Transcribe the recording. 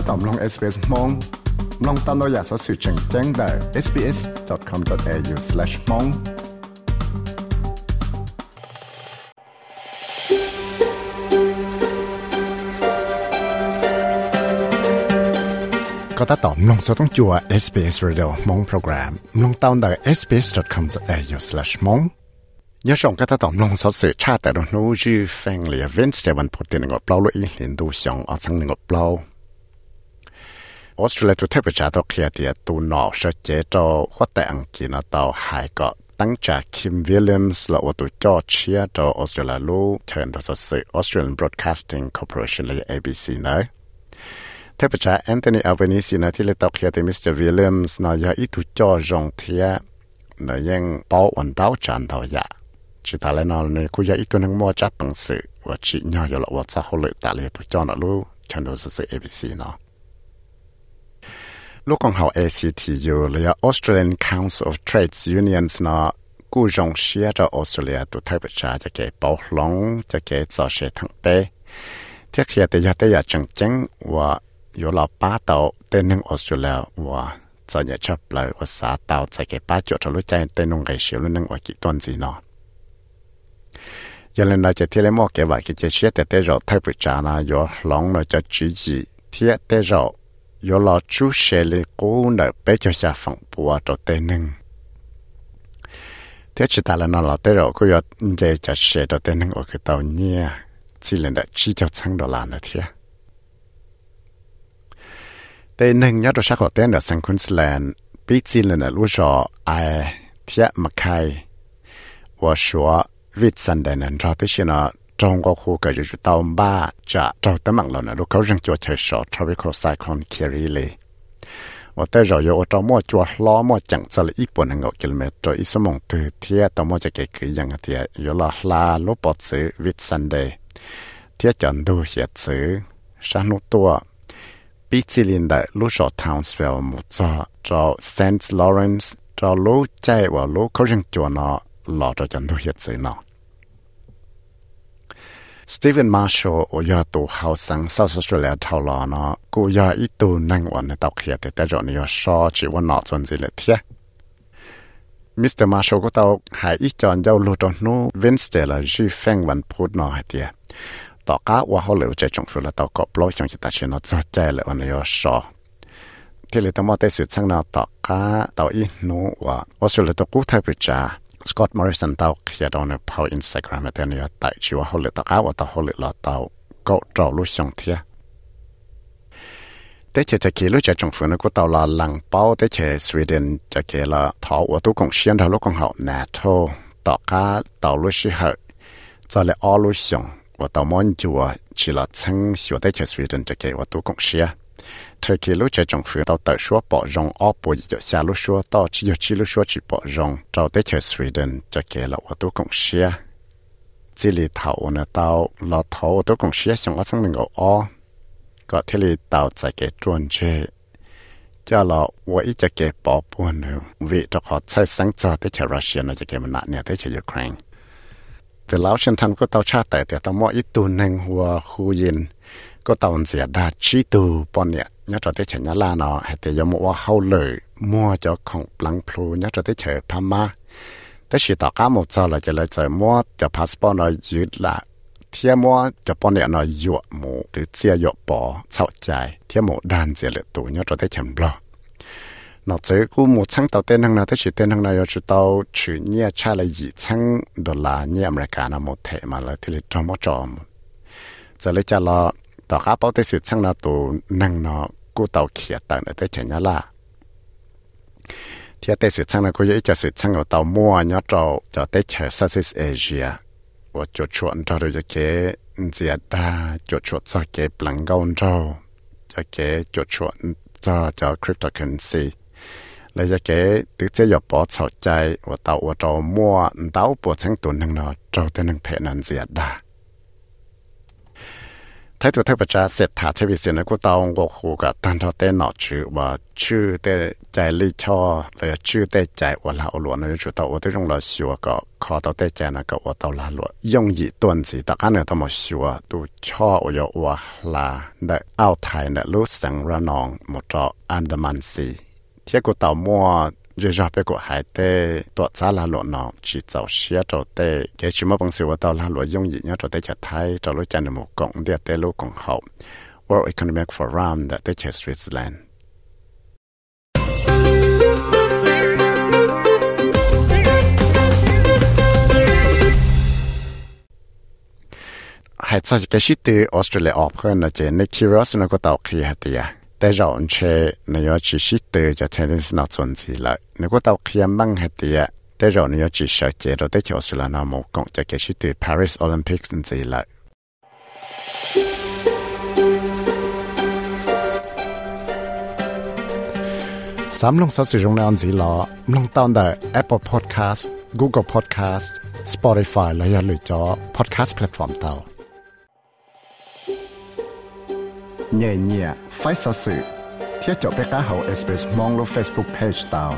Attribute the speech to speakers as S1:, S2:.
S1: ถ้าตอมลง SBS มองลองตามเราอยากสอสื่อแจ้งแจ้งได้ sbs.com.au/mong ก็ถ้าตอมลงสต้องจัว SBS Radio มองโปรแกรมลงตามได้ sbs.com.au/mong ยาชงก็ถ้าตอมลงสอสื่อชาติแต่เราโน้ชื่อแฟงเลยเวนส์เจวันพุทธินงบเปล่าลุยเห็นดูชงออกทั้งงบเปล่า Australia ตัวเทพจ้าตัวเคลียร์เดียตัวนอชเจโตหัวแต่อังกฤษนะตัวหายก็ตั้งจากคิมวิลเ Australia tu thấy bây giờ kia thì tu nọ sẽ chế cho hoa tại Anh kia nó tàu hai cọ tăng trả Kim Williams là ô tô cho chia cho Australia lu thần đó Australian Broadcasting Corporation là ABC nữa. Thế bây giờ Anthony Albanese nó thì là tàu kia thì Mr. Williams nó giờ ít tu cho rong thia nó ยัง bảo ổn tàu chẳng thầu dạ. Chỉ ta lại nó này cũng giờ ít tu năng mua chấp bằng sự và chỉ nhau giờ là ô tô hậu lợi tại là tu cho nó lu thần đó sự ABC nó. ลูกของเขา ACTU หรือ Australian Council of Trades Unions นะกู้จงเชียร์ออสเตรเลียตัวไทยประชาจะเก็บเป้าหลงจะเก็บจ่อเชทั้งเป้เที่ยเขียแต่ยาแต่ยาจังจังว่าอยู่เราป้าเต่าเต้นหนึ่งออสเตรเลียว่าจะเนี่ยชอบเลยว่าสาเต่าจะเก็บป้าจุดทะลุใจเต้นนงไก่เชียวนึงว่ากี่ต้นสิเนาะยังเล่นเราจะเที่ยวมอเก็บว่ากิจเชียแต่เตเราไทยประชานะอยู่หลงเราจะจีจีเที่ยเตเรา yo lo chu she le ko na pe cho xa phẳng bùa cho tê nâng thế chỉ ta là nó là tê rồi cô yo để cho she cho tê nâng ở cái tàu nhia chỉ là đã chỉ cho sang đồ là nữa thế tê nâng nhớ đồ sắc của tê ở sang Queensland bị chỉ là lúc cho ai thế mà khai và số vịt sân nên cho tới khi nó trong quá khu cái dù tàu ba chả trâu tấm mạng lần này lúc cầu rừng cho chơi sọ tropical cyclone Kirili. và tới rồi yo trong mua chùa lo mua chẳng xa là ít bốn hàng km ít số mong từ thia tàu mua chạy cái cứ yang thia yo là la lúc bọt xứ vít Sunday thia chọn đồ hiệt xứ sáng lúc tua bị đại lúc sọ Townsville một cho cho Saint Lawrence cho lúc chạy và lúc cầu rừng chùa nó lọ cho chọn đồ hiệt xứ nào Stephen Marshall โอยาตัวเขาสัง South Australia ทาวลอเนาะกูยาอีตัวนั่งวันในตอกเขียแต่แต่จอนี่ยชอจีว่านอจนสิเลยเทีย Mr. Marshall ก็ตอกหายอีจอนเจ้าลูตอนนู้เวนสเตอร์ละจีแฟงวันพุธนอหายเตียตอกะว่าเขาเหลือใจจงฟื้นละตอกก็ปล่อยจงจิตาชินอจอใจเลยวันยชอที่เลยต้องมอเตสืดสังนาตอกะตออีนู้ว่าออสเตรเลียตอกูไทยปริจา Scott Morrison tao kia đó nó vào Instagram thì nó tại chỉ ว่า hồi tao áo tao hồi là tao có trâu lúc xong thia. Thế chỉ chỉ lúc chỉ trong phương nó của tao là lăng bao, thế chỉ Sweden chỉ chỉ là thọ ở tôi cũng xuyên đầu lúc còn học NATO tao cá tao lúc sĩ hợp cho lại all lúc xong và tao muốn chùa chỉ là chân hiểu thế chỉ Sweden chỉ chỉ ở tôi cũng xuyên thời kỳ lúc chơi trồng phiếu tàu tờ số bỏ rong ó bộ giờ xa lúc số to chỉ giờ chỉ lúc số chỉ bỏ rong trâu tới chơi Sweden cho kể là ô tô cộng xe chỉ lì thầu nè tàu lò thầu ô tô cộng xe xong ở sang mình ở ó có thể lì tàu chạy cái trôn chơi cho là ว่าอีจะเก็บปอปวนวิจะขอใช้สังจอที่เชรัสเซียนจะเก็บมันเนี่ยที่เชยูเครนแต่แล้วฉันทันก็เตาชาแต่แต่ตมออีตัวหนึ่งหัวคูยิน ก็ตอนเสียดาชีตูปอนเนี่ยnhớ cho tới chuyện nhớ là nó hay thì giống một hậu lời mua cho không lăng plu nhớ cho tới chuyện Pama tới khi tao cá một giờ là chỉ là chỉ mua cho passport nó giữ là thiên mua cho bọn này nó dụ một cái chia dụ bỏ sau chạy thiên một đàn gì là tụ nhớ cho tới chuyện blo nó chỉ cú một tháng tàu tên hàng nào tới chỉ tên hàng nào cho tàu chữ nhẹ cha là gì tháng đô la nhẹ America nó một thể mà là thì trong một trò giờ lấy cha là tàu cá bảo tới sự tháng nào tụ năng nóกูเตาเ ขียตังแต่เฉยละที่แต่สุดช่างนะกูยังจะสุดช่างเอาเตามั่วเนาะเราจะได้เฉย Southeast Asia ว่าจุดชวนเราจะเกเจียดาจุดชวนจะเกปลังเกาเราจะเกจุดชวนจะจะ cryptocurrency เลยจะเกตึกเจียบปอเข้าใจว่าเตาว่าเรามั่วเตาปวดทั้งตัวนึงเนา ท้าตัวเทพจะเสร็จถาชีวิตเสีนะกูตองกหูกับตันทอเตนอชื่อว่าชื่อเตใจลิชอเลยชื่อเตใจวลาอหลวนเลชุดตัวที่ตรงเราชัวก็คอตัวเตใจนะก็ว่าตัวลาหลวยงยีตวนสีตะกันเนี่ยต้องมาชัวตูชออยว่าลาได้เอาไทยเนี่ยรู้สังระนองหมดจออันดามันสีเที่ยกูตอมัว giờ ra bé của hải tê tọa giá là lộ nọ chỉ giàu xía trâu tê cái chỉ mà bằng sự tao là lộ dùng gì nhá trâu tê chả thay trâu lối chân một cộng địa tê lối cộng hậu World Economic Forum đã tê chả Switzerland. Hay sao cái shit từ Australia ọp hơn là chỉ Nick Kyrgios nó có tàu khi hạt tiệt แต่เราเชนยจิชิตเตจะเทนส์นาจนสิละนึกว่าเราเขียนบังเหตียแต่เราเนี่ยจิเสเจเราได้เขียวสุลานามกงจะเกชิต Paris Olympics สิละสามลงสัสิรงในอันสิลอลงตอนได้ Apple Podcast Google Podcast Spotify และอย่าลืมจอ Podcast Platform เ ฮาเอสเปซมองลง Facebook Page ตาว